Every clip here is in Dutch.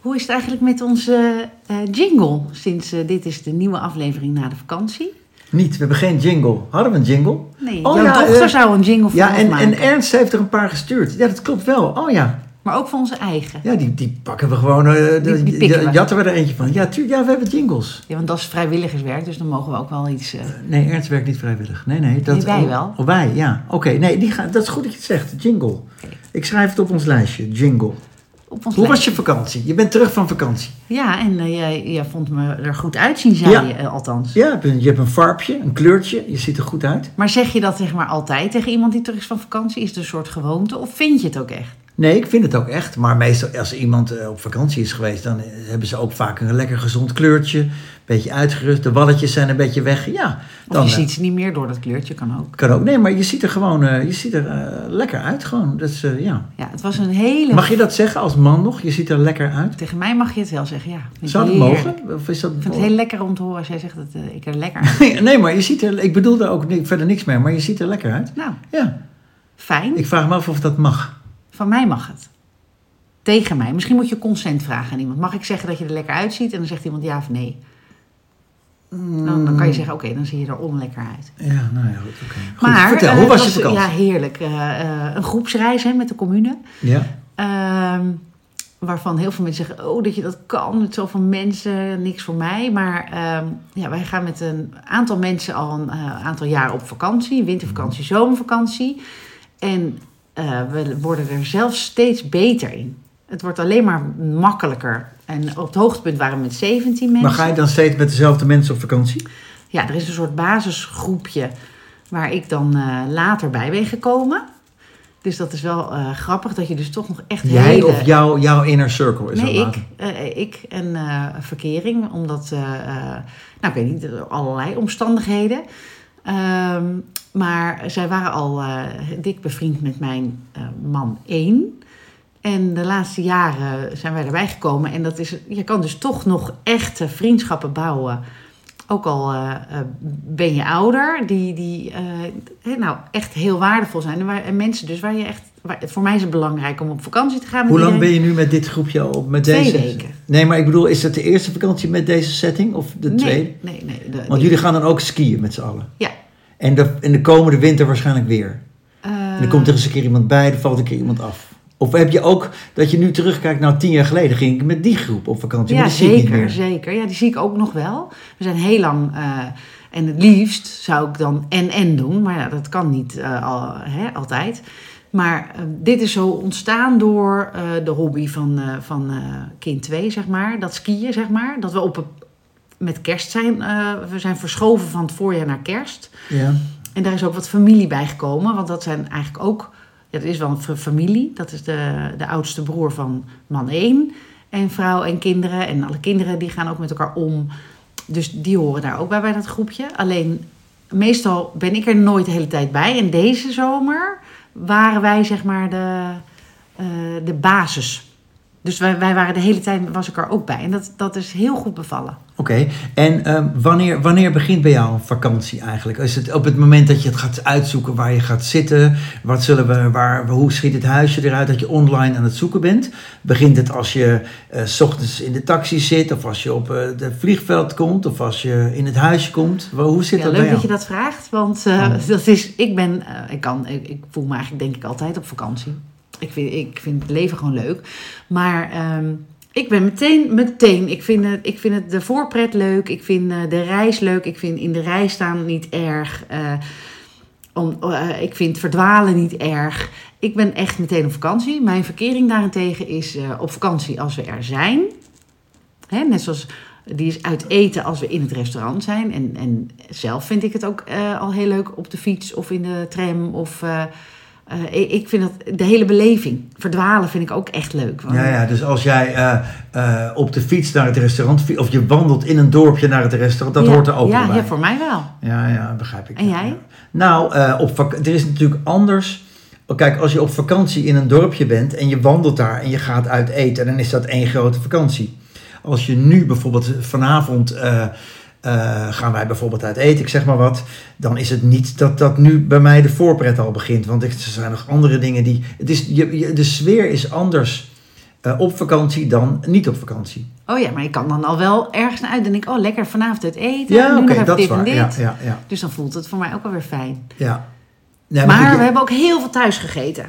Hoe is het eigenlijk met onze eh, jingle sinds eh, dit is de nieuwe aflevering na de vakantie? Niet, we hebben geen jingle. Hadden we een jingle? Nee, Oh jouw ja, dochter eh, zou een jingle voor Ja, ons en, maken. en Ernst heeft er een paar gestuurd. Ja, dat klopt wel. Oh ja. Maar ook voor onze eigen. Ja, die, die pakken we gewoon. Die- die pikken we. jatten we er eentje van. Ja, tuur, ja, we hebben jingles. Ja, want dat is vrijwilligerswerk, dus dan mogen we ook wel iets... eh, Nee, Ernst werkt niet vrijwillig. Nee, nee. Dat, Nee, wij oh, wel. Oh, wij, ja. Oké, nee, die gaan, dat is goed dat je het zegt. Jingle. Ik schrijf het op ons lijstje. Jingle. Op ons Hoe was je vakantie? Je bent terug van vakantie. Ja, en eh, jij, jij vond me er goed uitzien, zei Ja. je eh, althans. Ja, je hebt een- je hebt een farpje, een kleurtje. Je ziet er goed uit. Maar zeg je dat zeg maar altijd tegen iemand die terug is van vakantie? Is het een soort gewoonte? Of vind je het ook echt? Nee, ik vind het ook echt. Maar meestal als iemand eh, op vakantie is geweest, dan eh, hebben ze ook vaak een lekker gezond kleurtje. Beetje uitgerust. De walletjes zijn een beetje weg. Ja, Of dan je eh, ziet ze niet meer door dat kleurtje, kan ook. kan ook. Nee, maar je ziet er gewoon je ziet er, lekker uit. Gewoon. Dat is, ja. Ja, het was een hele... Mag je dat zeggen als man nog? Je ziet er lekker uit. Tegen mij mag je het wel zeggen, ja. Vind Zou dat mogen? Of is dat... Ik vind het heel lekker om te horen als jij zegt dat ik er lekker uit Nee, maar je ziet er... Ik bedoel daar ook verder niks mee, maar je ziet er lekker uit. Nou, Ja. fijn. Ik vraag me af of dat mag. Van mij mag het. Tegen mij. Misschien moet je consent vragen aan iemand. Mag ik zeggen dat je er lekker uitziet? En dan zegt iemand ja of nee. Dan, dan kan je zeggen, oké, dan zie je er onlekker uit. Ja, nou ja, goed. Maar, vertel, eh, hoe het was je vakantie? Ja, heerlijk. Eh, eh, een groepsreis hè, met de commune. Ja. Ehm, waarvan heel veel mensen zeggen, oh, dat je dat kan met zoveel mensen, niks voor mij. Maar ehm, ja, wij gaan met een aantal mensen al een eh, aantal jaar op vakantie. Wintervakantie, zomervakantie. En eh, we worden er zelfs steeds beter in. Het wordt alleen maar makkelijker. En op het hoogtepunt waren we met 17 mensen. Maar ga je dan steeds met dezelfde mensen op vakantie? Ja, er is een soort basisgroepje waar ik dan eh, later bij ben gekomen. Dus dat is wel eh, grappig dat je dus toch nog echt Jij hele... of jouw, jouw inner circle is Nee, ik, ik en eh, verkering, omdat, nou ik weet niet, allerlei omstandigheden. Ehm, maar zij waren al eh, dik bevriend met mijn eh, man 1. En de laatste jaren zijn wij erbij gekomen. En dat is, je kan dus toch nog echte vriendschappen bouwen. Ook al eh, ben je ouder, die, die nou, echt heel waardevol zijn. En, waar, en mensen dus waar je echt... Waar, voor mij is het belangrijk om op vakantie te gaan met Hoe lang ben je nu met dit groepje al op? Met Twee deze? weken. Nee, maar ik bedoel, is het de eerste vakantie met deze setting of de tweede? Nee, nee, nee. de- Want jullie gaan dan ook skiën met z'n allen. Ja. En de, in de komende winter waarschijnlijk weer. Eh, En er komt er eens een keer iemand bij, er valt een keer iemand af. Of heb je ook dat je nu terugkijkt, nou tien jaar geleden ging ik met die groep op vakantie, ja, maar die zie ik niet zeker, meer. zeker. Ja, die zie ik ook nog wel. We zijn heel lang... eh, en het liefst zou ik dan en-en doen. Maar ja, dat kan niet eh, al, hè, altijd. Maar eh, dit is zo ontstaan door eh, de hobby van, eh, van eh, kind 2, zeg maar. Dat skiën, zeg maar. Dat we op een, met kerst zijn... eh, we zijn verschoven van het voorjaar naar kerst. Ja. En daar is ook wat familie bij gekomen. Want dat zijn eigenlijk ook... Ja, dat is wel een fa- familie. Dat is de, de oudste broer van man 1. En vrouw en kinderen. En alle kinderen die gaan ook met elkaar om. Dus die horen daar ook bij, bij dat groepje. Alleen, meestal ben ik er nooit de hele tijd bij. En deze zomer waren wij zeg maar de, eh, de basis. Dus wij, wij waren de hele tijd, was ik er ook bij. En dat, dat is heel goed bevallen. Oké, en ehm, wanneer, wanneer begint bij jou vakantie eigenlijk? Is het op het moment dat je het gaat uitzoeken waar je gaat zitten? Wat zullen we, waar, hoe schiet het huisje eruit dat je online aan het zoeken bent? Begint het als je eh, s ochtends in de taxi zit? Of als je op het vliegveld komt? Of als je in het huisje komt? Hoe zit Ja, dat leuk bij dat jou? je dat vraagt, want eh, Oh. dat is, ik ben, eh, ik kan, ik, ik voel me eigenlijk denk ik altijd op vakantie. Ik vind, ik vind het leven gewoon leuk. Maar ehm, ik ben meteen, meteen, ik vind, het, ik vind het de voorpret leuk. Ik vind eh, de reis leuk. Ik vind in de reis staan niet erg. eh, om, eh, ik vind verdwalen niet erg. Ik ben echt meteen op vakantie. Mijn verkering daarentegen is op vakantie als we er zijn. Hè, net zoals die is uit eten als we in het restaurant zijn. En, en zelf vind ik het ook al heel leuk op de fiets of in de tram. Of, eh, ik- vind dat de hele beleving. Verdwalen vind ik ook echt leuk. Want- Ja, ja, dus als jij eh, eh, op de fiets naar het restaurant, of je wandelt in een dorpje naar het restaurant, dat Ja, hoort er ook ja, bij. ja, voor mij wel. Ja, ja, begrijp ik. En jij? Nou, op vak- er is natuurlijk anders. Oh, Kijk, als je op vakantie in een dorpje bent en je wandelt daar en je gaat uit eten, dan is dat één grote vakantie. Als je nu bijvoorbeeld vanavond eh, gaan wij bijvoorbeeld uit eten, ik zeg maar wat, dan is het niet dat dat nu bij mij de voorpret al begint. Want er zijn nog andere dingen die. Het is, je, je- de sfeer is anders eh, op vakantie dan niet op vakantie. Oh ja, maar ik kan dan al wel ergens naar uit. Dan denk ik, oh lekker vanavond het eten. Ja, oké, dat is en waar. Ja, ja, ja. Dus dan voelt het voor mij ook alweer fijn. ja. Nee, maar je- we hebben ook heel veel thuis gegeten.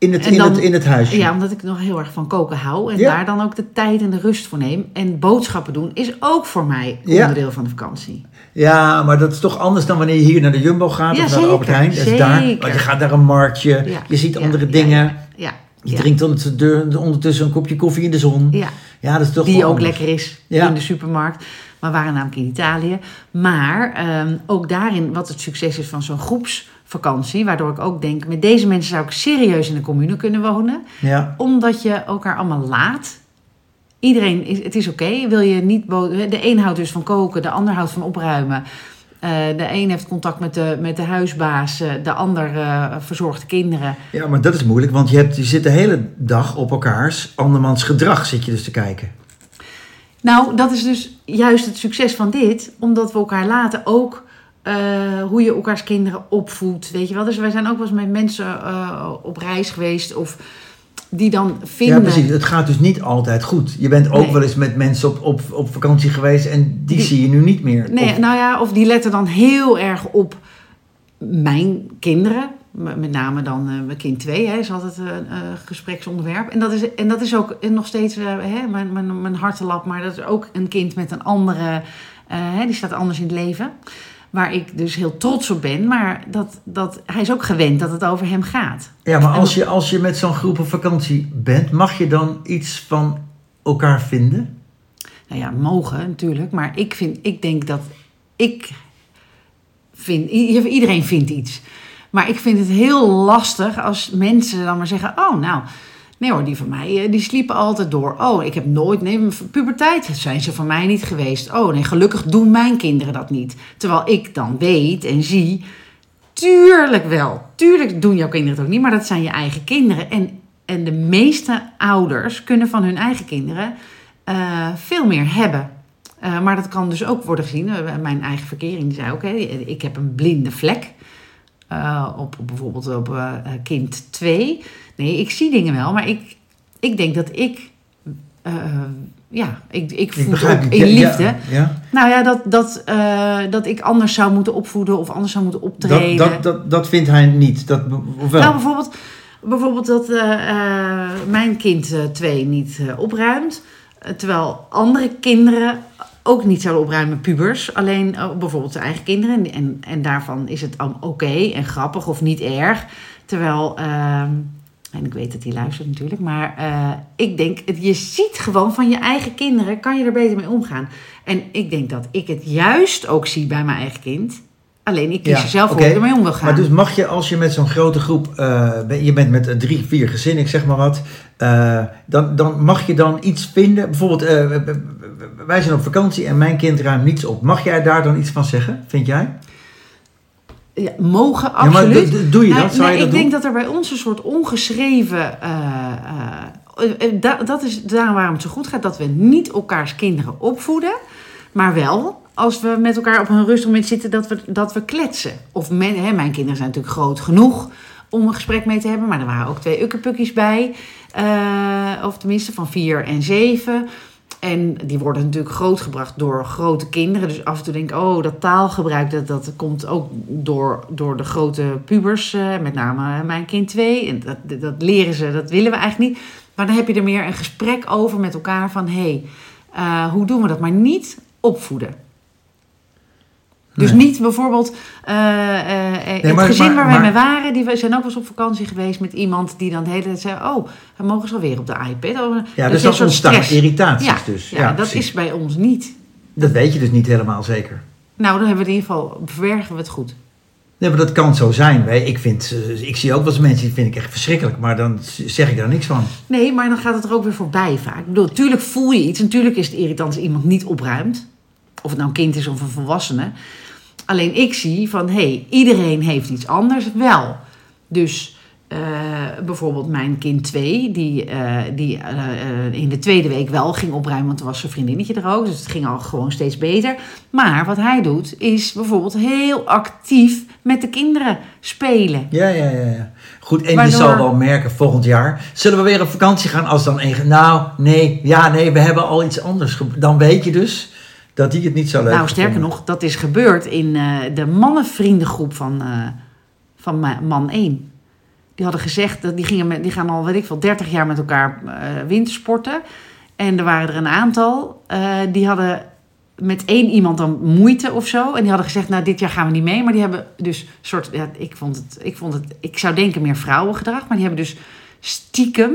In, het, en in, dan- het, in het huisje. Ja, omdat ik nog heel erg van koken hou. En Ja. daar dan ook de tijd en de rust voor neem. En boodschappen doen is ook voor mij Ja. onderdeel van de vakantie. Ja, maar dat is toch anders dan wanneer je hier naar de Jumbo gaat Ja, of naar de Albert Heijn. Dat is daar, want je gaat naar een marktje, je ziet andere dingen. Ja, Je drinkt ondertussen, een kopje koffie in de zon. Ja, ja. dat is toch die ook anders. lekker is in de supermarkt. Maar we waren namelijk in Italië. Maar ehm, ook daarin, wat het succes is van zo'n groepsvakantie. Waardoor ik ook denk, met deze mensen zou ik serieus in een commune kunnen wonen. Ja, Omdat je elkaar allemaal laat. Iedereen, is, het is oké. Wil je niet, de een houdt dus van koken, de ander houdt van opruimen. Eh, de een heeft contact met de, met de huisbaas, de ander eh, verzorgt de kinderen. ja, maar dat is moeilijk, want je, hebt, je zit de hele dag op elkaars andermans gedrag zit je dus te kijken. Nou, dat is dus juist het succes van dit, omdat we elkaar laten ook eh, hoe je elkaars kinderen opvoedt. Weet je wel? Dus wij zijn ook wel eens met mensen eh, op reis geweest of die dan vinden. Ja, precies. Het gaat dus niet altijd goed. Je bent ook Nee. wel eens met mensen op, op, op vakantie geweest en die, Die- zie je nu niet meer. Nee, Of- nou ja, of die letten dan heel erg op mijn kinderen. Met name dan eh, mijn kind 2, hè, is altijd een gespreksonderwerp. En dat is, en dat is ook nog steeds hè, mijn, mijn, mijn hartelap, maar dat is ook een kind met een andere, hè, die staat anders in het leven. Waar ik dus heel trots op ben, maar dat, dat, hij is ook gewend dat het over hem gaat. Ja, maar als je, als je met zo'n groep op vakantie bent, mag je dan iets van elkaar vinden? Nou ja, mogen natuurlijk, maar ik, vind, ik denk dat ik vind, iedereen vindt iets. Maar ik vind het heel lastig als mensen dan maar zeggen, oh nou, nee hoor, die van mij, eh, die sliepen altijd door. Oh, ik heb nooit, nee, puberteit zijn ze van mij niet geweest. Oh nee, gelukkig doen mijn kinderen dat niet. Terwijl ik dan weet en zie, tuurlijk wel, tuurlijk doen jouw kinderen het ook niet, maar dat zijn je eigen kinderen. En, en de meeste ouders kunnen van hun eigen kinderen eh, veel meer hebben. Eh, maar dat kan dus ook worden gezien. mijn eigen verkering zei hè, ik heb een blinde vlek. Eh, op, op bijvoorbeeld op eh, kind 2. Nee, ik zie dingen wel, maar ik, ik denk dat ik... eh, ja, ik, ik voed op het. in ja, liefde. Ja, Nou ja, dat, dat, dat ik anders zou moeten opvoeden of anders zou moeten optreden. Dat, dat, dat, dat vindt hij niet. Dat, of wel? Nou, bijvoorbeeld, bijvoorbeeld dat mijn kind eh, twee niet opruimt. terwijl andere kinderen ook niet zouden opruimen, pubers. Alleen eh, bijvoorbeeld zijn eigen kinderen. En, en, daarvan is het oké en grappig of niet erg. Terwijl, ehm, en ik weet dat hij luistert natuurlijk. Maar eh, ik denk, je ziet gewoon van je eigen kinderen, kan je er beter mee omgaan. En ik denk dat ik het juist ook zie bij mijn eigen kind. Alleen ik kies Ja, er zelf voor hoe ik ermee om wil gaan. Maar dus mag je als je met zo'n grote groep, eh, ben- je bent met drie, vier gezinnen, ik zeg maar wat, dan, dan mag je dan iets vinden. Bijvoorbeeld, wij zijn op vakantie en mijn kind ruimt niets op. Mag jij daar dan iets van zeggen, vind jij? Ja, mogen, Ja, maar absoluut. do- do- doe je dat? Zou nee, je dat ik doen? denk dat er bij ons een soort ongeschreven. eh, eh, eh, da- dat is daarom waarom het zo goed gaat: dat we niet elkaars kinderen opvoeden, maar wel als we met elkaar op een rustig moment zitten, dat we, dat we kletsen. Of men, hè, mijn kinderen zijn natuurlijk groot genoeg om een gesprek mee te hebben, maar er waren ook twee ukkepukkies bij, of tenminste van vier en zeven. En die worden natuurlijk grootgebracht door grote kinderen. Dus af en toe denk ik, oh, dat taalgebruik, dat, dat komt ook door, door de grote pubers. eh, met name mijn kind 2. En dat, dat leren ze, dat willen we eigenlijk niet. Maar dan heb je er meer een gesprek over met elkaar van... hé, hey, eh, hoe doen we dat? Maar niet opvoeden. Dus Nee. niet bijvoorbeeld eh, eh, het maar- gezin maar- waar wij mee waren, die zijn ook wel eens op vakantie geweest met iemand die dan de hele tijd zei: Oh, we mogen ze alweer op de iPad. Oh, Ja, dat dus soort ontstaan stress. irritaties Ja, dus. ja, dat precies. is bij ons niet. Dat weet je dus niet helemaal zeker. Nou, dan hebben we in ieder geval, verbergen we het goed. Nee, maar dat kan zo zijn. Ik, vind, eh, ik zie ook wel eens mensen die vind ik echt verschrikkelijk, maar dan zeg ik daar niks van. Nee, maar dan gaat het er ook weer voorbij vaak. Ik bedoel, natuurlijk voel je iets. Natuurlijk is het irritant als iemand niet opruimt. Of het nou een kind is of een volwassene. Alleen ik zie van, hé, hey, iedereen heeft iets anders wel. Dus eh, bijvoorbeeld mijn kind 2, die, eh, die eh, in de tweede week wel ging opruimen, want toen was zijn vriendinnetje er ook. Dus het ging al gewoon steeds beter. Maar wat hij doet, is bijvoorbeeld heel actief met de kinderen spelen. Ja, ja, ja. ja. Goed, en je zal wel merken volgend jaar. Zullen we weer op vakantie gaan als dan een. Nou, nee, ja, nee, we hebben al iets anders. Dan weet je dus dat die het niet zo leuk Nou, sterker gevonden. nog, dat is gebeurd in eh, de mannenvriendengroep van, eh, van ma- man 1. Die hadden gezegd, dat die, gingen die gaan al, weet ik veel, 30 jaar met elkaar eh, wintersporten. En er waren er een aantal, die hadden met één iemand dan moeite of zo. En die hadden gezegd, nou, dit jaar gaan we niet mee. Maar die hebben dus soort, ja, ik vond het, ik vond het, ik zou denken meer vrouwengedrag. Maar die hebben dus stiekem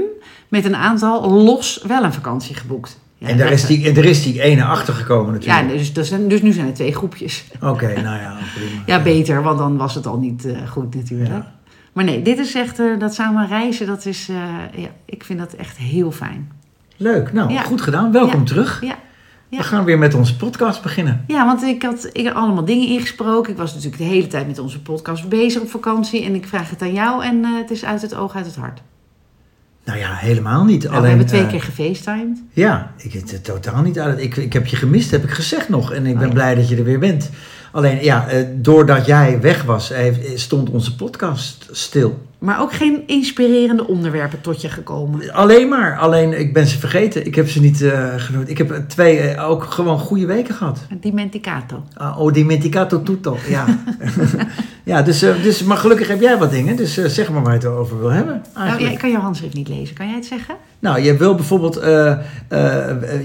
met een aantal los wel een vakantie geboekt. Ja, En daar is, die, er is die ene achter gekomen ja, natuurlijk. dus, dus, dus nu zijn er twee groepjes. Oké, nou ja, prima. Ja, beter, want dan was het al niet eh, goed natuurlijk. Ja. Maar nee, dit is echt, eh, dat samen reizen, dat is, eh, ja, ik vind dat echt heel fijn. Leuk, nou, Ja. goed gedaan. Welkom terug. Ja. Ja. We gaan weer met onze podcast beginnen. Ja, want ik had, ik had allemaal dingen ingesproken. Ik was natuurlijk de hele tijd met onze podcast bezig op vakantie. En ik vraag het aan jou en het is uit het oog, uit het hart. Nou ja, helemaal niet. Nou, Alleen, we hebben twee eh, keer gefacetimed. Ja, ik het totaal niet uit. Ik, ik heb je gemist, heb ik gezegd nog. En ik Oh, ben ja. blij dat je er weer bent. Alleen, ja, eh, doordat jij weg was, heeft- stond onze podcast stil. Maar ook geen inspirerende onderwerpen tot je gekomen. Alleen maar. Alleen, ik ben ze vergeten. Ik heb ze niet eh genoemd. Ik heb eh, twee eh, ook gewoon goede weken gehad. Dimenticato. Ah, oh, dimenticato tutto. Ja, ja dus, dus, maar gelukkig heb jij wat dingen. Dus zeg maar waar je het over wil hebben. Nou, Eigenlijk. ik kan jouw handschrift niet lezen. Kan jij het zeggen? Nou, je wil bijvoorbeeld,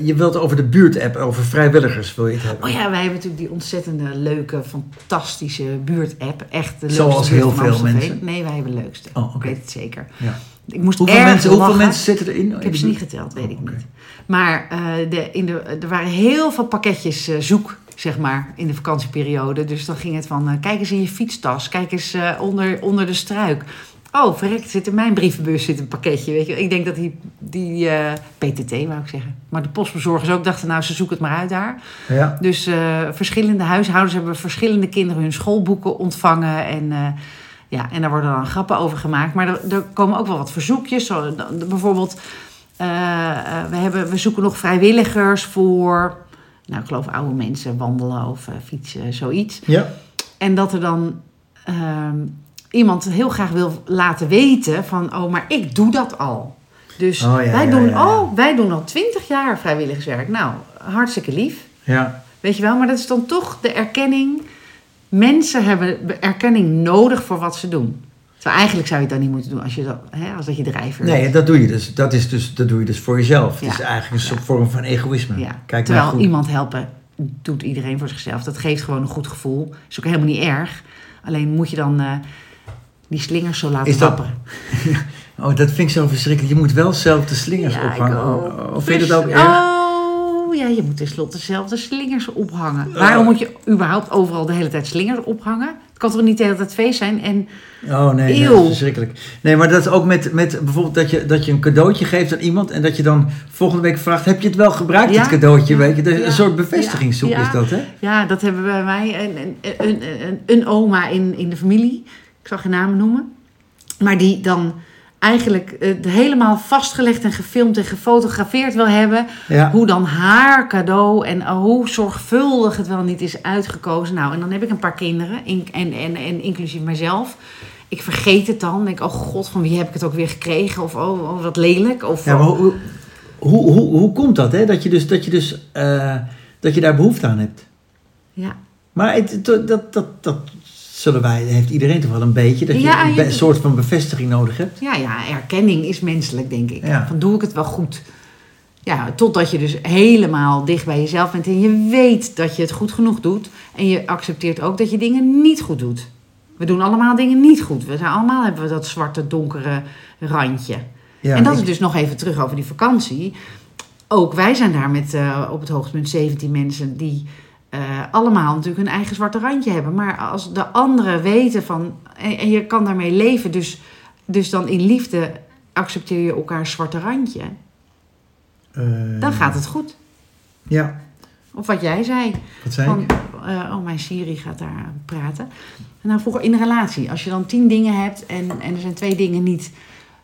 je wilt over de buurtapp, over vrijwilligers wil je het hebben. Oh ja, wij hebben natuurlijk die ontzettende leuke, fantastische buurt-app. Echt de Zoals leukste buurt heel veel mensen. Nee, wij hebben de Oh. Ik weet het zeker. Ja. Ik moest Hoeveel, mensen, hoeveel mensen zitten erin? Ik heb ze niet geteld, weet ik niet. Maar eh, de, in de, er waren heel veel pakketjes eh, zoek, zeg maar, in de vakantieperiode. Dus dan ging het van, eh, kijk eens in je fietstas, kijk eens onder, onder de struik. Oh, verrekt, zit in mijn brievenbus zit een pakketje, weet je. Ik denk dat die, die PTT, wou ik zeggen. Maar de postbezorgers ook dachten, nou, ze zoeken het maar uit daar. Ja. Dus verschillende huishoudens hebben verschillende kinderen hun schoolboeken ontvangen. En, ja, en daar worden dan grappen over gemaakt. Maar er, er komen ook wel wat verzoekjes. Zo, bijvoorbeeld, eh, eh, we, hebben, we zoeken nog vrijwilligers voor... Nou, ik geloof oude mensen wandelen of eh, fietsen, zoiets. ja. En dat er dan ehm, iemand heel graag wil laten weten van... Oh, maar ik doe dat al. Dus Oh, ja, wij, ja, doen, ja. Oh, wij doen al twintig jaar vrijwilligerswerk. Nou, hartstikke lief. Ja. Weet je wel, maar dat is dan toch de erkenning. Mensen hebben erkenning nodig voor wat ze doen. Terwijl eigenlijk zou je het dan niet moeten doen als, je dat, hè, als dat je drijver Nee, dat doe je dus. Dat, is dus, dat doe je dus voor jezelf. Ja. Het is eigenlijk een soort Ja. vorm van egoïsme. Ja. Kijk Terwijl goed. iemand helpen doet iedereen voor zichzelf. Dat geeft gewoon een goed gevoel. Is ook helemaal niet erg. Alleen moet je dan eh, die slingers zo laten Is dat- wapperen. Oh, dat vind ik zo verschrikkelijk. Je moet wel zelf de slingers Ja, ik ophangen. ook. Of vind je dat ook erg? Oh, ja, je moet tenslotte zelf de slingers ophangen. Waarom moet je überhaupt overal de hele tijd slingers ophangen? Het kan toch niet de hele tijd feest zijn? En Oh nee, nee, dat is verschrikkelijk. Nee, maar dat is ook met, met bijvoorbeeld dat je, dat je een cadeautje geeft aan iemand en dat je dan volgende week vraagt: heb je het wel gebruikt, Ja. het cadeautje? Ja. Weet je? Ja. Een soort bevestigingszoek is dat, hè? Ja, dat hebben bij mij. Een, een, een, een, een oma in, in de familie. Ik zal geen namen noemen. Maar die dan eigenlijk eh, het helemaal vastgelegd en gefilmd en gefotografeerd wil hebben. Ja. Hoe dan haar cadeau en eh, hoe zorgvuldig het wel niet is uitgekozen. Nou, en dan heb ik een paar kinderen, in- en, en, en inclusief mijzelf. Ik vergeet het dan. Denk, oh god, van wie heb ik het ook weer gekregen? Of oh, oh wat lelijk. Of, Ja, maar hoe, hoe, hoe, hoe komt dat, hè? Dat je dus, dat je, dus eh, dat je daar behoefte aan hebt. ja. Maar het, dat, dat, dat zullen wij, heeft iedereen toch wel een beetje, dat je een je- soort van bevestiging nodig hebt. Ja, ja, erkenning is menselijk, denk ik. Ja. Van doe ik het wel goed? Ja, totdat je dus helemaal dicht bij jezelf bent en je weet dat je het goed genoeg doet. En je accepteert ook dat je dingen niet goed doet. We doen allemaal dingen niet goed. We zijn allemaal hebben we dat zwarte, donkere randje. Ja, en dat ik- is dus nog even terug over die vakantie. Ook wij zijn daar met eh, op het hoogtepunt 17 mensen die eh, allemaal natuurlijk hun eigen zwarte randje hebben. Maar als de anderen weten van. En, en je kan daarmee leven, dus, dus dan in liefde accepteer je elkaars zwarte randje. eh, Dan gaat het goed. Ja, Of wat jij zei. wat zei Van, ik? eh, oh, mijn Siri gaat daar praten. Nou, vroeger in een relatie, als je dan tien dingen hebt en, en er zijn twee dingen niet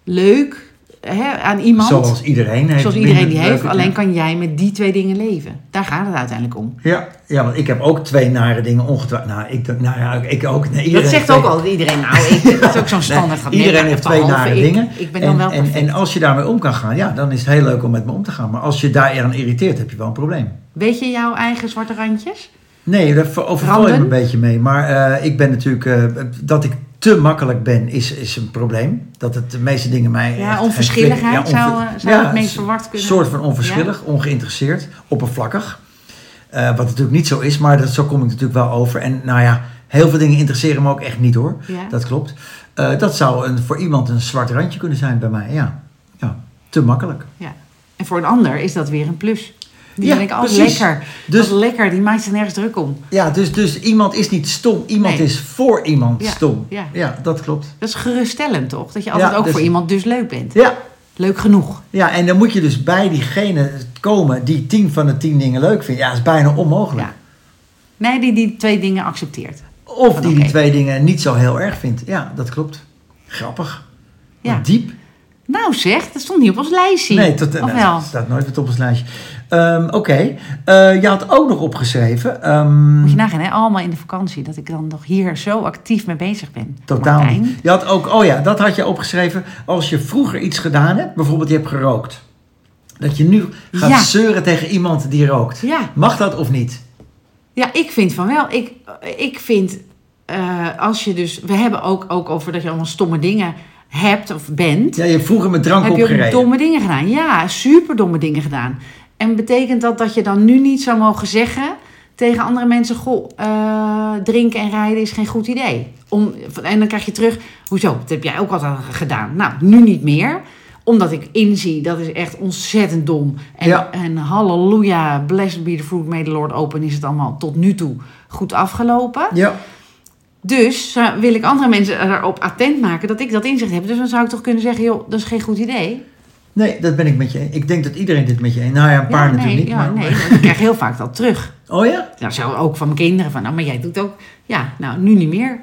leuk hè, aan iemand. Zoals iedereen heeft. Zoals iedereen die heeft. Alleen kan jij met die twee dingen leven. Daar gaat het uiteindelijk om. Ja, ja, want ik heb ook twee nare dingen ongetwijfeld. Nou, ik, nou ja, ik ook. Nee, dat zegt ook altijd iedereen. Nou, ik, dat is ook zo'n standaard. Nee, iedereen heeft twee nare ik. dingen. Ik ben dan en, wel en, perfect. en als je daarmee om kan gaan, ja, dan is het heel leuk om met me om te gaan. Maar als je daar aan irriteert, heb je wel een probleem. Weet je jouw eigen zwarte randjes? Nee, daar ver- overval Randen? een beetje mee. Maar eh, ik ben natuurlijk, eh, dat ik te makkelijk ben, is, is een probleem. Dat het de meeste dingen mij. Ja, onverschilligheid ja, zou, onver- zou ja, het meest een verward kunnen soort van onverschillig, ongeïnteresseerd, oppervlakkig. Eh, wat natuurlijk niet zo is, maar dat, zo kom ik natuurlijk wel over. En nou ja, heel veel dingen interesseren me ook echt niet hoor. Dat klopt. Dat zou een, voor iemand een zwart randje kunnen zijn bij mij. Ja, ja te makkelijk. Ja. En voor een ander is dat weer een plus. Die Ja, denk ik, oh precies. lekker. Dus- lekker, die maakt zich nergens druk om. Ja, dus, dus iemand is niet stom. Iemand Nee. is voor iemand Ja, stom. ja. ja, dat klopt. Dat is geruststellend toch? Dat je altijd ook dus- voor iemand dus leuk bent. Ja, Leuk genoeg. Ja, en dan moet je dus bij diegene komen die tien van de tien dingen leuk vindt. Ja, dat is bijna onmogelijk. Nee, die die twee dingen accepteert. Of die die twee dingen niet zo heel erg vindt. Ja, dat klopt. Grappig. Ja. Diep. Nou zeg, dat stond niet op ons lijstje. Nee, tot, nou, dat staat nooit wat op ons lijstje. Ehm, Oké, Eh, je had ook nog opgeschreven. ehm, Moet je nagaan, hè? allemaal in de vakantie. Dat ik dan nog hier zo actief mee bezig ben. totaal Martijn. niet. Je had ook, oh ja, dat had je opgeschreven. Als je vroeger iets gedaan hebt, bijvoorbeeld je hebt gerookt. Dat je nu gaat Ja. zeuren tegen iemand die rookt. Ja. Mag dat of niet? Ja, ik vind van wel. Ik, ik vind, eh, als je dus... We hebben ook, ook over dat je allemaal stomme dingen hebt of bent. Ja, je hebt vroeger met drank heb je opgereden. ook domme dingen gedaan. Ja, super domme dingen gedaan. En betekent dat dat je dan nu niet zou mogen zeggen tegen andere mensen... Goh, eh, drinken en rijden is geen goed idee. Om, en dan krijg je terug, hoezo, dat heb jij ook altijd gedaan. Nou, nu niet meer omdat ik inzie, dat is echt ontzettend dom. En, Ja. en halleluja, blessed be the fruit, may the Lord open, is het allemaal tot nu toe goed afgelopen. Ja. Dus wil ik andere mensen erop attent maken dat ik dat inzicht heb. Dus dan zou ik toch kunnen zeggen, joh, dat is geen goed idee. Nee, dat ben ik met je eens. Ik denk dat iedereen dit met je eens. Nou ja, een paar ja, natuurlijk niet. maar, nee, ik krijg heel vaak dat terug. Oh ja? Nou, zo ook van mijn kinderen, van, nou, maar jij doet ook, ja, nou, nu niet meer.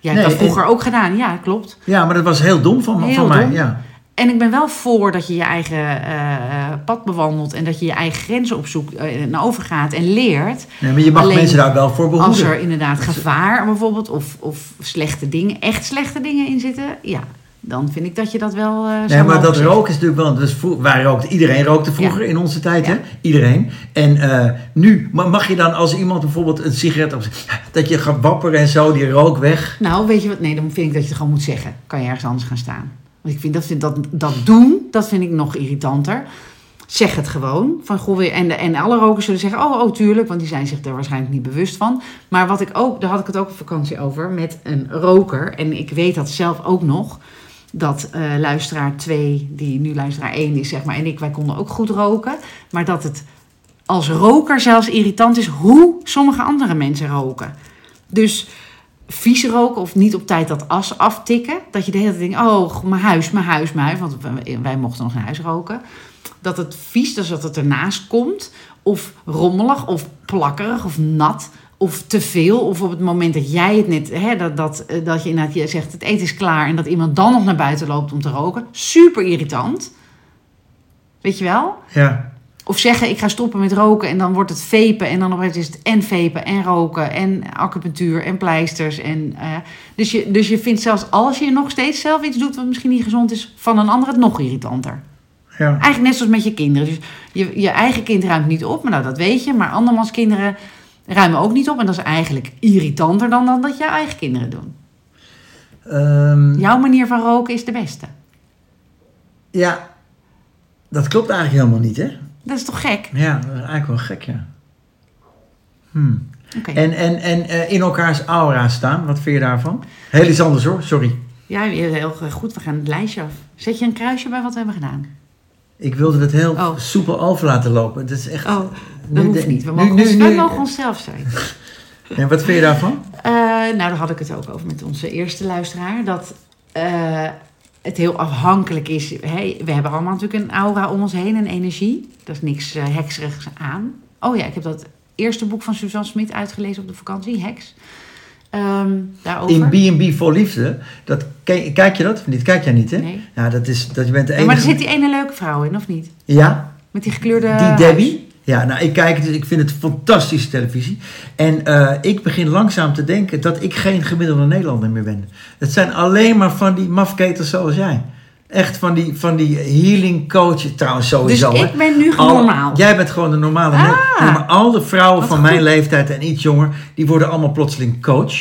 Jij hebt Nee, dat vroeger ook gedaan, ja, klopt. Ja, maar dat was heel dom van, Heel van mij. Ja. En ik ben wel voor dat je je eigen eh, pad bewandelt en dat je je eigen grenzen opzoekt eh, en overgaat en leert. Nee, maar je mag Alleen mensen daar wel voor behoeden. Als er inderdaad gevaar bijvoorbeeld of, of slechte dingen, echt slechte dingen in zitten, ja, dan vind ik dat je dat wel eh zou Nee, maar dat roken is natuurlijk wel... Dus wij rookten, iedereen rookte vroeger in onze tijd, Ja. hè? Iedereen. En eh, nu, ma- mag je dan als iemand bijvoorbeeld een sigaret op... Dat je gaat wapperen en zo, die rook weg. Nou, weet je wat? Nee, dan vind ik dat je het gewoon moet zeggen. Kan je ergens anders gaan staan. Want ik vind dat, dat, dat doen, dat vind ik nog irritanter. Zeg het gewoon. Van, goh, en, en alle rokers zullen zeggen, oh, oh, tuurlijk. Want die zijn zich er waarschijnlijk niet bewust van. Maar wat ik ook, daar had ik het ook op vakantie over, met een roker. En ik weet dat zelf ook nog. Dat eh, luisteraar 2, die nu luisteraar 1 is, zeg maar, en ik, wij konden ook goed roken. Maar dat het als roker zelfs irritant is hoe sommige andere mensen roken. Dus vies roken of niet op tijd dat as aftikken. Dat je de hele tijd oh, mijn huis, mijn huis, mijn huis. Want wij, wij mochten nog in huis roken. Dat het vies, dus dat het ernaast komt. Of rommelig, of plakkerig, of nat. Of te veel. Of op het moment dat jij het net, hè, dat, dat, eh, dat je inderdaad je zegt, het eten is klaar. En dat iemand dan nog naar buiten loopt om te roken. Super irritant. Weet je wel? Ja. Of zeggen, ik ga stoppen met roken en dan wordt het vepen. En dan opeens is het en vepen en roken en acupunctuur en pleisters. En, eh, dus, je, dus je vindt zelfs als je nog steeds zelf iets doet wat misschien niet gezond is, van een ander het nog irritanter. ja. Eigenlijk net zoals met je kinderen. Dus je, je eigen kind ruimt niet op, maar nou, dat weet je. Maar andermans kinderen ruimen ook niet op. En dat is eigenlijk irritanter dan, dan dat jouw eigen kinderen doen. Ehm, Jouw manier van roken is de beste. ja, dat klopt eigenlijk helemaal niet, hè? Dat is toch gek? Ja, dat is eigenlijk wel gek, ja. Hmm. En, en, en eh, in elkaars aura staan, wat vind je daarvan? Heel iets anders hoor, sorry. Ja, heel goed. We gaan het lijstje af. Zet je een kruisje bij wat we hebben gedaan? Ik wilde het heel Oh. soepel over laten lopen. Dat is echt... Oh, Nu dat hoeft niet. We mogen, nu- ons, nu- wij mogen onszelf zijn. En wat vind je daarvan? Eh, nou, daar had ik het ook over met onze eerste luisteraar. Dat eh, het heel afhankelijk is. Hè, we hebben allemaal natuurlijk een aura om ons heen, een energie. Daar is niks eh hekserigs aan. Oh ja, ik heb dat eerste boek van Suzanne Smit uitgelezen op de vakantie, Heks. Ehm, daarover. In B&B voor Liefde, dat, kijk, je dat? Dit kijk jij niet, hè? Nee. Ja, dat is, dat je bent de enige... maar er zit die ene leuke vrouw in, of niet? Ja, Met die gekleurde... die Debbie. Ja, nou, ik kijk het, dus ik vind het fantastische televisie. En eh, ik begin langzaam te denken dat ik geen gemiddelde Nederlander meer ben. Het zijn alleen maar van die mafketers zoals jij. Echt van die, van die healing coach, trouwens Dus sowieso. hè. ik ben nu Al- normaal. Jij bent gewoon de normale Ah. Nee, maar al de vrouwen van goed. mijn leeftijd en iets jonger, die worden allemaal plotseling coach.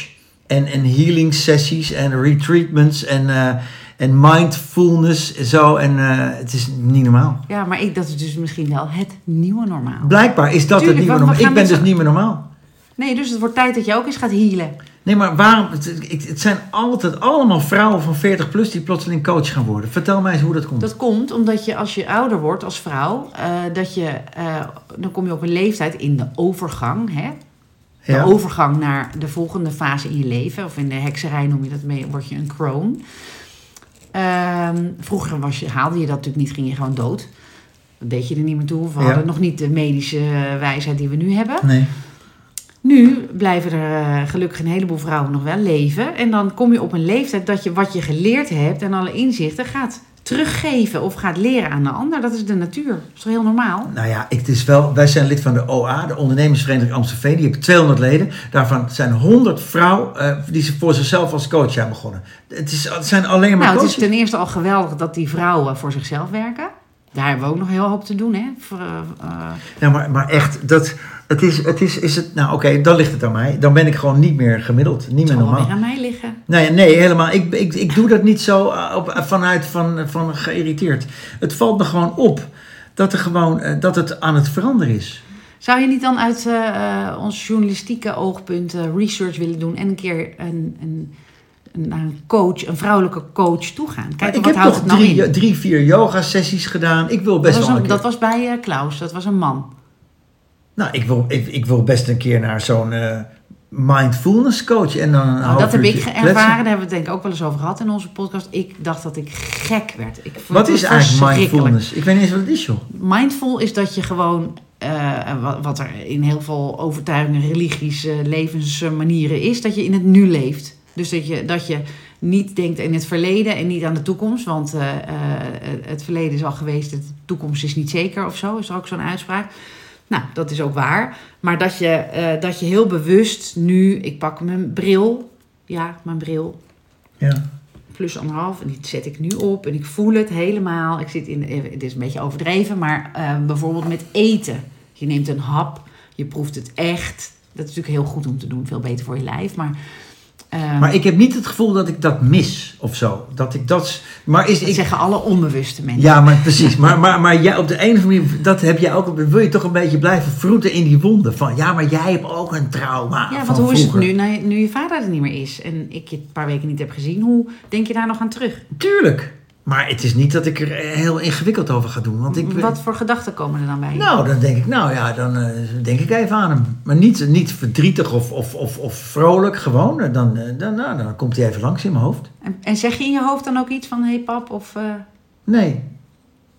En, en healing sessies en retreatments en, eh, en mindfulness en zo. En eh, het is niet normaal. Ja, maar ik, dat is dus misschien wel het nieuwe normaal. Blijkbaar is dat Tuurlijk, het nieuwe normaal. Ik ben dus z'n- niet meer normaal. Nee, dus het wordt tijd dat je ook eens gaat healen. Nee, maar waarom? Het, het- zijn altijd allemaal vrouwen van 40 plus die plotseling coach gaan worden. Vertel mij eens hoe dat komt. Dat komt omdat je als je ouder wordt als vrouw, eh, dat je, eh, dan kom je op een leeftijd in de overgang, hè? De ja? overgang naar de volgende fase in je leven, of in de hekserij noem je dat mee, word je een kroon. Ehm, vroeger was je, haalde je dat natuurlijk niet, ging je gewoon dood. Dat deed je er niet meer toe. We Ja. hadden nog niet de medische wijsheid die we nu hebben. Nee. Nu blijven er eh, gelukkig een heleboel vrouwen nog wel leven. En dan kom je op een leeftijd dat je wat je geleerd hebt en alle inzichten gaat teruggeven of gaat leren aan de ander. Dat is de natuur. Dat is toch heel normaal? Nou ja, ik, het is wel, wij zijn lid van de OA, de Ondernemersvereniging Amstelveen. Die hebben 200 leden. Daarvan zijn 100 vrouwen eh, die ze voor zichzelf als coach zijn begonnen. Het, is, het zijn alleen maar Nou, het is ten eerste al geweldig dat die vrouwen voor zichzelf werken. Daar hebben we ook nog heel hoop te doen, hè? Voor, eh, eh, Ja, maar, maar echt, dat, het is, het is, is het, nou oké, dan ligt het aan mij. Dan ben ik gewoon niet meer gemiddeld, niet het meer normaal. weer aan mij liggen. Nee, nee, helemaal. Ik, ik, ik doe dat niet zo eh, op, vanuit van, van geïrriteerd. Het valt me gewoon op dat, er gewoon, dat het aan het veranderen is. Zou je niet dan uit ons journalistieke oogpunt research willen doen en een keer een, een, naar een coach, een vrouwelijke coach toe gaan? Kijk, ik wat heb toch nou drie, vier yoga-sessies gedaan. Ik wil best Dat was, wel een- dat was bij eh, Klaus, dat was een man. Nou, ik wil, ik, ik wil best een keer naar zo'n eh, mindfulness coach. En dan een Nou, dat heb ik ervaren, kletsen. daar hebben we het denk ik ook wel eens over gehad in onze podcast. Ik dacht dat ik gek werd. Ik Wat is eigenlijk mindfulness? Ik weet niet eens wat het is, joh. Mindful is dat je gewoon, eh, wat- er in heel veel overtuigingen, religies, levensmanieren is, dat je in het nu leeft. Dus dat je, dat je niet denkt in het verleden en niet aan de toekomst. Want eh, eh, het verleden is al geweest, de toekomst is niet zeker of zo. Is er ook zo'n uitspraak? Nou, dat is ook waar. Maar dat je, eh, dat je heel bewust nu, ik pak mijn bril. Ja, mijn bril Ja. plus anderhalf. En die zet ik nu op en ik voel het helemaal. Ik zit in, het is een beetje overdreven, maar bijvoorbeeld met eten. Je neemt een hap, je proeft het echt. Dat is natuurlijk heel goed om te doen, veel beter voor je lijf. Maar, ehm, Maar ik heb niet het gevoel dat ik dat mis of zo. Dat ik dat. Maar is dat ik. zeggen alle onbewuste mensen. Ja, maar precies. Maar, maar, maar jij, op de een of andere manier, dat heb jij ook. Wil je toch een beetje blijven vroeten in die wonden? Van ja, maar jij hebt ook een trauma. Ja, want hoe is het nu, nu, nu je vader er niet meer is en ik je een paar weken niet heb gezien? Hoe denk je daar nog aan terug? Tuurlijk. Maar het is niet dat ik er heel ingewikkeld over ga doen. Want ik, Wat voor gedachten komen er dan bij? Nou, dan denk ik, nou ja, dan eh, denk ik even aan hem. Maar niet, niet verdrietig of, of, of, of vrolijk, gewoon. Eh, Dan, eh, dan, nou, dan komt hij even langs in mijn hoofd. En, en zeg je in je hoofd dan ook iets van, hé hey pap, of... Nee.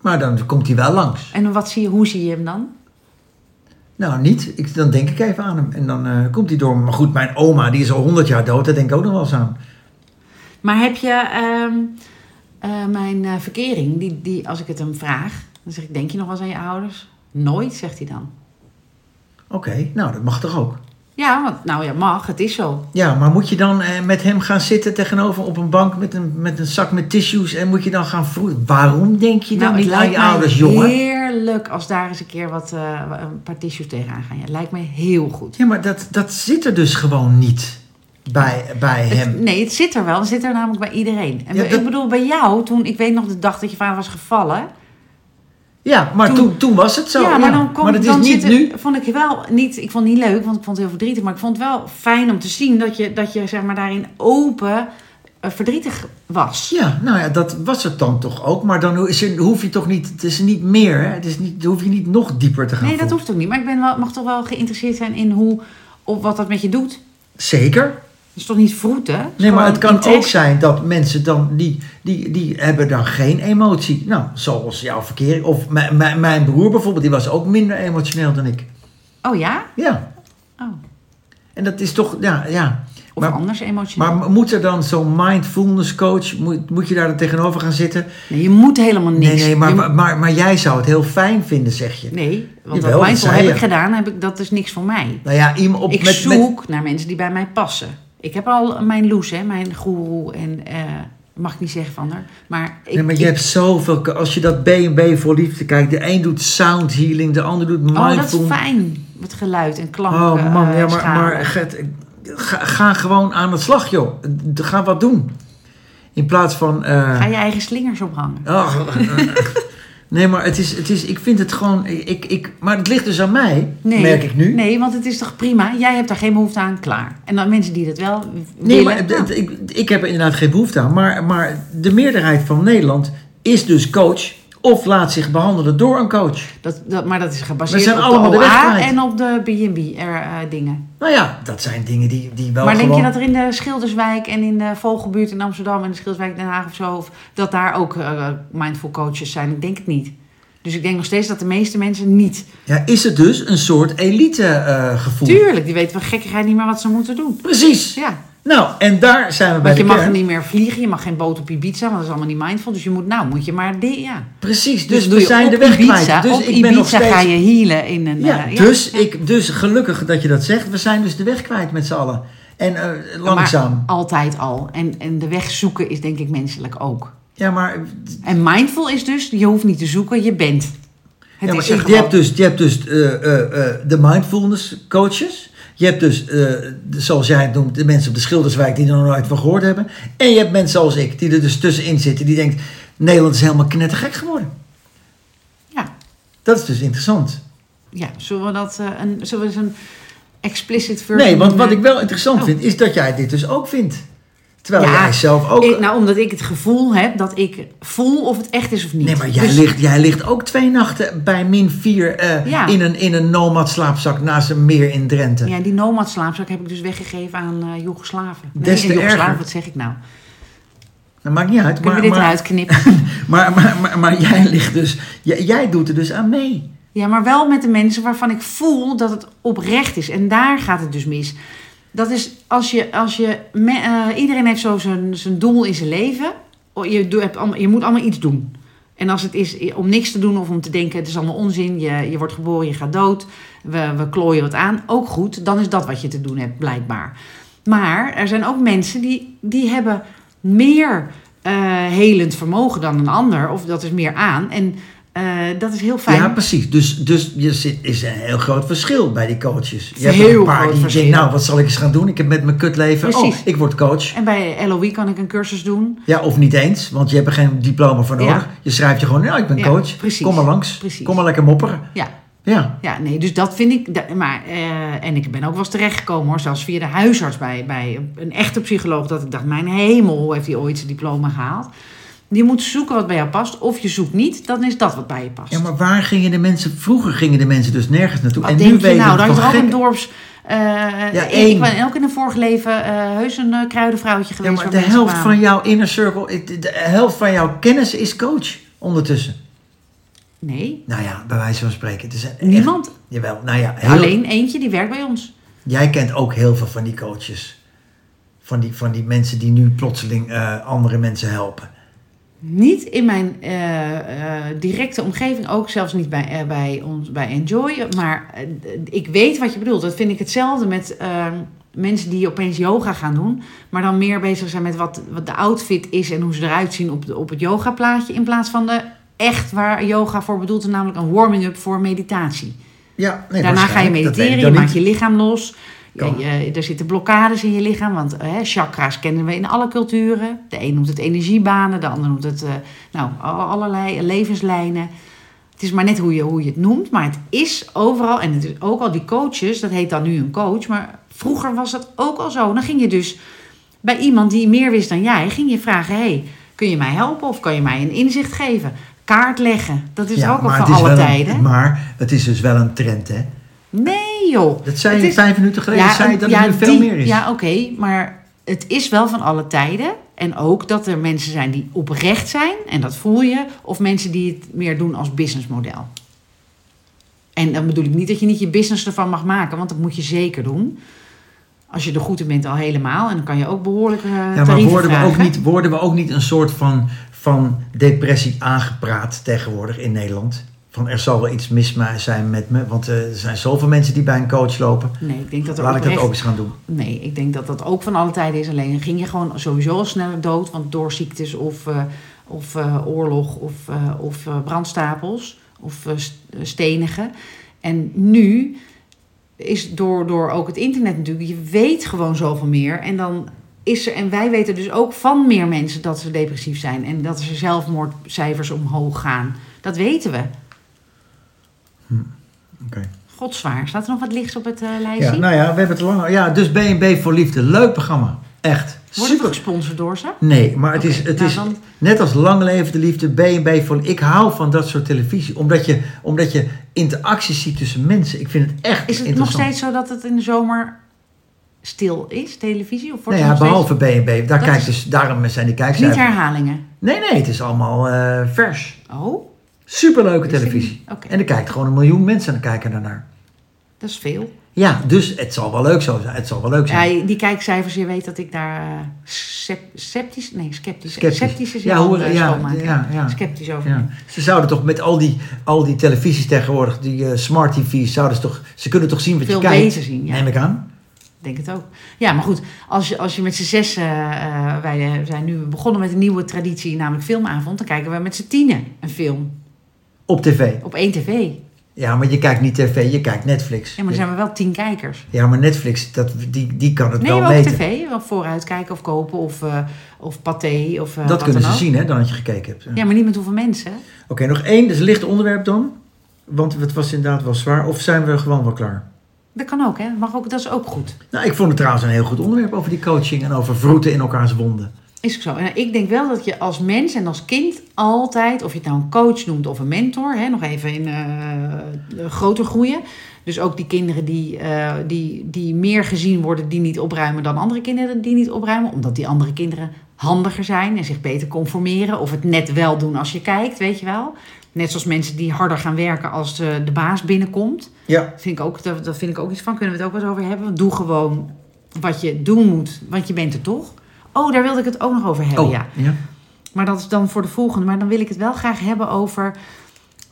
Maar dan komt hij wel langs. en wat zie je, hoe zie je hem dan? Nou, niet. Ik, dan denk ik even aan hem. En dan komt hij door. Maar goed, mijn oma, die is al 100 jaar dood. Daar denk ik ook nog wel eens aan. Maar heb je ehm, eh, mijn eh, verkering, die, die, als ik het hem vraag, dan zeg ik, denk je nog wel eens aan je ouders? Nooit, zegt hij dan. Oké, nou, dat mag toch ook? Ja, want nou ja, mag, het is zo. Ja, maar moet je dan eh, met hem gaan zitten tegenover op een bank met een, met een zak met tissues en moet je dan gaan vroegen? Waarom denk je dan nou, niet aan je ouders, jongen? heerlijk als daar eens een keer wat, een paar tissues tegenaan gaan. Ja, lijkt mij heel goed. Ja, maar dat, dat zit er dus gewoon niet bij, bij hem. Nee, het zit er wel. Het zit er namelijk bij iedereen. En Ja, bij- dat- ik bedoel, bij jou, toen, ik weet nog de dag dat je vader was gevallen. Ja, maar Toen- toen, toen was het zo. ja, maar dan komt maar dat is dan niet zit nu. Vond ik wel niet, ik vond het niet leuk, want ik vond het heel verdrietig. Maar ik vond het wel fijn om te zien dat je, dat je zeg maar daarin open eh, verdrietig was. Ja, nou ja, dat was het dan toch ook. Maar dan is er, hoef je toch niet, het is niet meer, hè? Het is niet, hoef je niet nog dieper te gaan Nee, dat voelen. hoeft ook niet. Maar ik ben wel, mag toch wel geïnteresseerd zijn in hoe, of wat dat met je doet. Zeker. Het is toch niet vroeten? Nee, maar het kan ook zijn dat mensen dan, die, die, die hebben dan geen emotie. Nou, zoals jouw verkeer. Of mijn, mijn, mijn broer bijvoorbeeld, die was ook minder emotioneel dan ik. Oh ja? Ja. Oh. En dat is toch, ja, ja. Of Maar- anders emotioneel. Maar moet er dan zo'n mindfulness coach, moet, moet je daar dan tegenover gaan zitten? nee, je moet helemaal niks. Nee, nee, maar, maar, maar, maar jij zou het heel fijn vinden, zeg je. nee, want Jawel, wat mindful heb je. ik gedaan, heb ik, dat is niks voor mij. Nou ja, iemand op ik met, met, zoek naar mensen die bij mij passen. Ik heb al mijn loes, hè, mijn goeroe en eh, mag ik niet zeggen van haar. Maar, ik, nee, maar je ik- hebt zoveel, als je dat B&B voor liefde kijkt, de een doet sound healing, de ander doet oh, mindfulness. dat is fijn. Met geluid en klank. Oh man, eh, ja, maar, schalen. maar Gert, ga, ga gewoon aan de slag, joh. Ga wat doen. In plaats van... eh, Ga je eigen slingers ophangen. oh, nee, maar het is, het is, ik vind het gewoon... Ik, ik, maar het ligt dus aan mij, Nee, merk ik nu. Nee, want het is toch prima. Jij hebt daar geen behoefte aan, klaar. En dan mensen die dat wel Nee, willen. maar nou, ik, ik heb er inderdaad geen behoefte aan. Maar, maar de meerderheid van Nederland is dus coach... of laat zich behandelen door een coach. dat, dat, maar dat is gebaseerd zijn op de OA en op de B&B er, eh, dingen. Nou ja, dat zijn dingen die, die wel maar denk je dat er in de Schilderswijk en in de Vogelbuurt in Amsterdam en de Schilderswijk Den Haag of zo, of dat daar ook eh, mindful coaches zijn? Ik denk het niet. Dus ik denk nog steeds dat de meeste mensen niet. Ja, is het dus een soort elite eh, gevoel? Tuurlijk, die weten van gekkigheid niet meer wat ze moeten doen. Precies. Ja, Nou, en daar zijn we bij want je mag niet meer vliegen, je mag geen boot op Ibiza, want dat is allemaal niet mindful. Dus je moet, nou, moet je maar, die, ja. Precies, Dus, dus, we zijn de weg Ibiza, kwijt. Dus op ik Ibiza ben nog steeds... ga je healen in een... Ja, eh, dus. Ik, dus gelukkig dat je dat zegt. We zijn dus de weg kwijt met z'n allen. En eh, langzaam. Maar altijd al. En, en de weg zoeken is denk ik menselijk ook. ja, maar, En mindful is dus, je hoeft niet te zoeken, je bent. Het ja, maar is ik- je gewoon. hebt dus, je hebt dus eh, eh, eh, de mindfulness coaches. Je hebt dus, eh, de- zoals jij het noemt, de mensen op de Schilderswijk die er nog nooit van gehoord hebben. En je hebt mensen zoals ik, die er dus tussenin zitten. Die denkt, Nederland is helemaal knettergek geworden. Ja, Dat is dus interessant. ja, zullen we dat eh, een, zullen we eens een explicit version Nee, want wat ik wel interessant Oh. vind, is dat jij dit dus ook vindt. Terwijl Ja, jij zelf ook... Ik- nou, omdat ik het gevoel heb dat ik voel of het echt is of niet. Nee, maar jij, Dus- ligt, jij ligt ook twee nachten bij min 4 Ja. in, een, in een nomad slaapzak naast een meer in Drenthe. Ja, die nomad slaapzak heb ik dus weggegeven aan eh Joegoslaven. Des te Joegoslaven, wat zeg ik nou? Dat maakt niet uit. Maar, we dit maar, eruit knippen? maar, maar, maar, maar jij ligt dus... Jij, jij doet er dus aan mee. Ja, maar wel met de mensen waarvan ik voel dat het oprecht is. En daar gaat het dus mis. Dat is als je, als je eh, iedereen heeft zo zijn, zijn doel in zijn leven. Oh, Je, hebt allemaal, je moet allemaal iets doen. En als het is om niks te doen of om te denken, het is allemaal onzin, je, je wordt geboren, je gaat dood, we, we klooien wat aan, ook goed, dan is dat wat je te doen hebt, blijkbaar. Maar er zijn ook mensen die, die hebben meer eh helend vermogen dan een ander, of dat is meer aan. En eh, dat is heel fijn. Ja, precies. Dus, dus je zit, is een heel groot verschil bij die coaches. Je hebt Heel er een paar groot die verschil. denken, nou, wat zal ik eens gaan doen? Ik heb met mijn kutleven... Oh, Precies. ik word coach. En bij LOE kan ik een cursus doen. Ja, of niet eens, want je hebt er geen diploma voor nodig. Ja. Je schrijft je gewoon, nou, ik ben Ja, coach. precies. Kom maar langs. Precies. Kom maar lekker mopperen. Ja, Ja. ja nee, dus dat vind ik. Maar, eh, en ik ben ook wel eens terechtgekomen hoor, zelfs via de huisarts bij, bij een echte psycholoog. Dat ik dacht, mijn hemel, hoe heeft hij ooit zijn diploma gehaald? Je moet zoeken wat bij jou past. Of je zoekt niet, dan is dat wat bij je past. Ja, maar waar gingen de mensen... Vroeger gingen de mensen dus nergens naartoe. wat en denk nu je weten nou? we Dat van is er ook een dorps... eh, Ja, één. ik ben ook in een vorig leven eh, heus een eh, kruidenvrouwtje Ja, geweest. maar waar de helft kwamen. van jouw inner circle... De helft van jouw kennis is coach ondertussen. Nee, Nou ja, bij wijze van spreken. Het is echt- niemand. Jawel, nou ja. heel- Alleen eentje die werkt bij ons. Jij kent ook heel veel van die coaches. Van die, van die mensen die nu plotseling andere mensen helpen. Niet in mijn eh, eh, directe omgeving, ook zelfs niet bij, eh, bij ons bij Enjoy. Maar ik weet wat je bedoelt. Dat vind ik hetzelfde met eh, mensen die opeens yoga gaan doen, maar dan meer bezig zijn met wat, wat de outfit is en hoe ze eruit zien op, de, op het yogaplaatje. In plaats van de echt waar yoga voor bedoeld is, namelijk een warming-up voor meditatie. Ja, nee, Daarna ga je mediteren, je maakt je lichaam los. Ja, je- er zitten blokkades in je lichaam, want eh, chakra's kennen we in alle culturen. De een noemt het energiebanen, de ander noemt het eh, nou, al- allerlei levenslijnen. Het is maar net hoe je, hoe je het noemt, maar het is overal. En het is ook al die coaches, dat heet dan nu een coach, maar vroeger was dat ook al zo. Dan ging je dus bij iemand die meer wist dan jij, ging je vragen: hey, kun je mij helpen of kan je mij een inzicht geven? Kaart leggen, dat is Ja, ook al van alle een- tijden. maar het is dus wel een trend, hè? Nee joh. Dat zei je is- vijf minuten geleden, zei je dat ja, er nu veel die- meer is. Ja, oké, maar het is wel van alle tijden. En ook dat er mensen zijn die oprecht zijn, en dat voel je. Of mensen die het meer doen als businessmodel. En dan bedoel ik niet dat je niet je business ervan mag maken, want dat moet je zeker doen. Als je er goed in bent al helemaal. En dan kan je ook behoorlijk uh, Ja, maar worden we, ook niet, worden we ook niet een soort van, van depressie aangepraat tegenwoordig in Nederland? Van er zal wel iets mis zijn met me, want eh, er zijn zoveel mensen die bij een coach lopen. Nee, ik denk dat er Laat ik dat ook eens gaan doen. Nee, ik denk dat dat ook van alle tijden is. Alleen ging je gewoon sowieso al sneller dood. Want door ziektes of, eh, of eh, oorlog of, of brandstapels of st- stenigen. En nu is door, door ook het internet natuurlijk, je weet gewoon zoveel meer. En dan is er, en wij weten dus ook van meer mensen dat ze depressief zijn. En dat er zelfmoordcijfers omhoog gaan. Dat weten we. Oké. Godzwaar. Staat er nog wat lichts op het eh, lijstje? Ja, nou ja, we hebben het lang. Ja, dus B&B voor Liefde. Leuk programma. Echt. Wordt het ook gesponsord door ze? Nee, maar het is, het nou is dan- net als Lang Leven de Liefde, B&B voor... Ik hou van dat soort televisie. Omdat je, omdat je interacties ziet tussen mensen. Ik vind het echt Is het nog steeds zo dat het in de zomer stil is, televisie? Of wordt Nee, het ja, nog steeds- behalve B&B. Daar Dat kijk is- dus, daarom zijn die Niet kijkcijfers. herhalingen. Nee, nee, het is allemaal eh, vers. Oh, Superleuke televisie. En er kijkt gewoon een miljoen mensen en kijken daarnaar. dat is veel. Ja, dus het zal wel leuk zo zijn. Het zal wel leuk zijn. Ja, die kijkcijfers, je weet dat ik daar eh, sep- sceptisch, nee, sceptisch, Sceptisch. sceptisch is Ja, hoe- ja, ja, ja. Sceptisch over. Ja. Ze zouden toch met al die, al die televisies tegenwoordig, die eh, smart TV's, zouden ze toch, ze kunnen toch zien wat Veel je kijkt? beter zien, ja. Neem ik aan. Ik denk het ook. Ja, maar goed, als je, als je met z'n zes, eh, wij zijn nu begonnen met een nieuwe traditie, namelijk filmavond, dan kijken we met z'n tienen een film Op tv. op één tv. Ja, maar je kijkt niet tv, je kijkt Netflix. Ja, maar dan zijn we wel tien kijkers. Ja, maar Netflix, dat, die, die kan het Nee, wel maar op meten. tv. Wel vooruit kijken of kopen of, eh of paté of eh, dat kunnen ze ook. zien, hè, dan dat je gekeken hebt. Ja, maar niet met hoeveel mensen. Oké, nog één, dus licht onderwerp dan. Want het was inderdaad wel zwaar. Of zijn we gewoon wel klaar? Dat kan ook, hè? Mag ook, dat is ook goed. Nou, ik vond het trouwens een heel goed onderwerp over die coaching en over vroeten in elkaars wonden. Is ook zo. En ik denk wel dat je als mens en als kind altijd, of je het nou een coach noemt of een mentor, hè, nog even in eh, groter groeien. Dus ook die kinderen die, eh, die, die meer gezien worden, die niet opruimen dan andere kinderen die niet opruimen. Omdat die andere kinderen handiger zijn en zich beter conformeren. Of het net wel doen als je kijkt, weet je wel. Net zoals mensen die harder gaan werken als eh, de baas binnenkomt. Ja, Vind ik ook, dat, dat vind ik ook iets van. Kunnen we het ook wel eens over hebben? Doe gewoon wat je doen moet, want je bent er toch. Oh, daar wilde ik het ook nog over hebben, oh, ja. ja. Maar dat is dan voor de volgende. Maar dan wil ik het wel graag hebben over...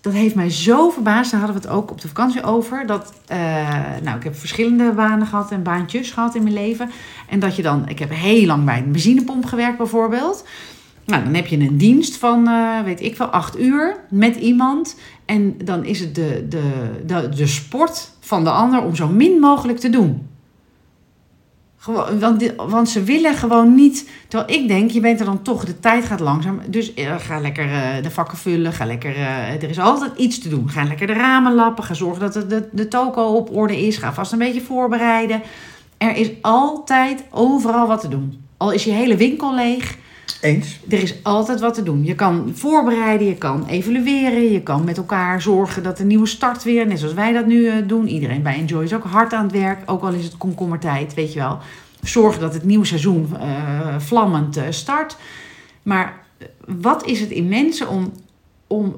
Dat heeft mij zo verbaasd. Daar hadden we het ook op de vakantie over. Dat, eh, nou, ik heb verschillende banen gehad en baantjes gehad in mijn leven. En dat je dan... Ik heb heel lang bij een benzinepomp gewerkt bijvoorbeeld. Nou, dan heb je een dienst van, eh, weet ik wel, acht uur met iemand. En dan is het de, de, de, de sport van de ander om zo min mogelijk te doen. Want, want ze willen gewoon niet. Terwijl ik denk, je bent er dan toch, de tijd gaat langzaam. Dus eh, ga lekker eh, de vakken vullen. Ga lekker, eh, er is altijd iets te doen. Ga lekker de ramen lappen. Ga zorgen dat de, de, de toko op orde is. Ga vast een beetje voorbereiden. Er is altijd overal wat te doen. Al is je hele winkel leeg. Eens. Er is altijd wat te doen. Je kan voorbereiden, je kan evalueren, je kan met elkaar zorgen dat de nieuwe start weer, net zoals wij dat nu eh, doen. Iedereen bij Enjoy is ook hard aan het werk, ook al is het komkommertijd, weet je wel. Zorgen dat het nieuwe seizoen eh, vlammend eh, start. Maar wat is het in mensen om, om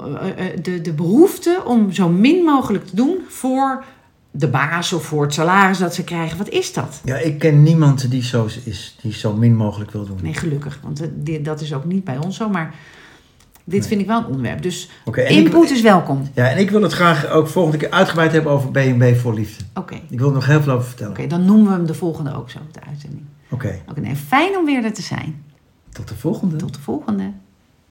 de, de behoefte om zo min mogelijk te doen voor de baas of voor het salaris dat ze krijgen? Wat is dat? Ja, ik ken niemand die zo is, die zo min mogelijk wil doen. Nee, gelukkig. Want dit- dat is ook niet bij ons zo. Maar dit Nee. vind ik wel een onderwerp. Dus ik, input is welkom. ja, en ik wil het graag ook volgende keer uitgebreid hebben over B&B voor liefde. Oké, Ik wil er nog heel veel over vertellen. Oké, dan noemen we hem de volgende ook zo, de uitzending. Oké, Oké, nee, fijn om weer er te zijn. tot de volgende. Tot de volgende.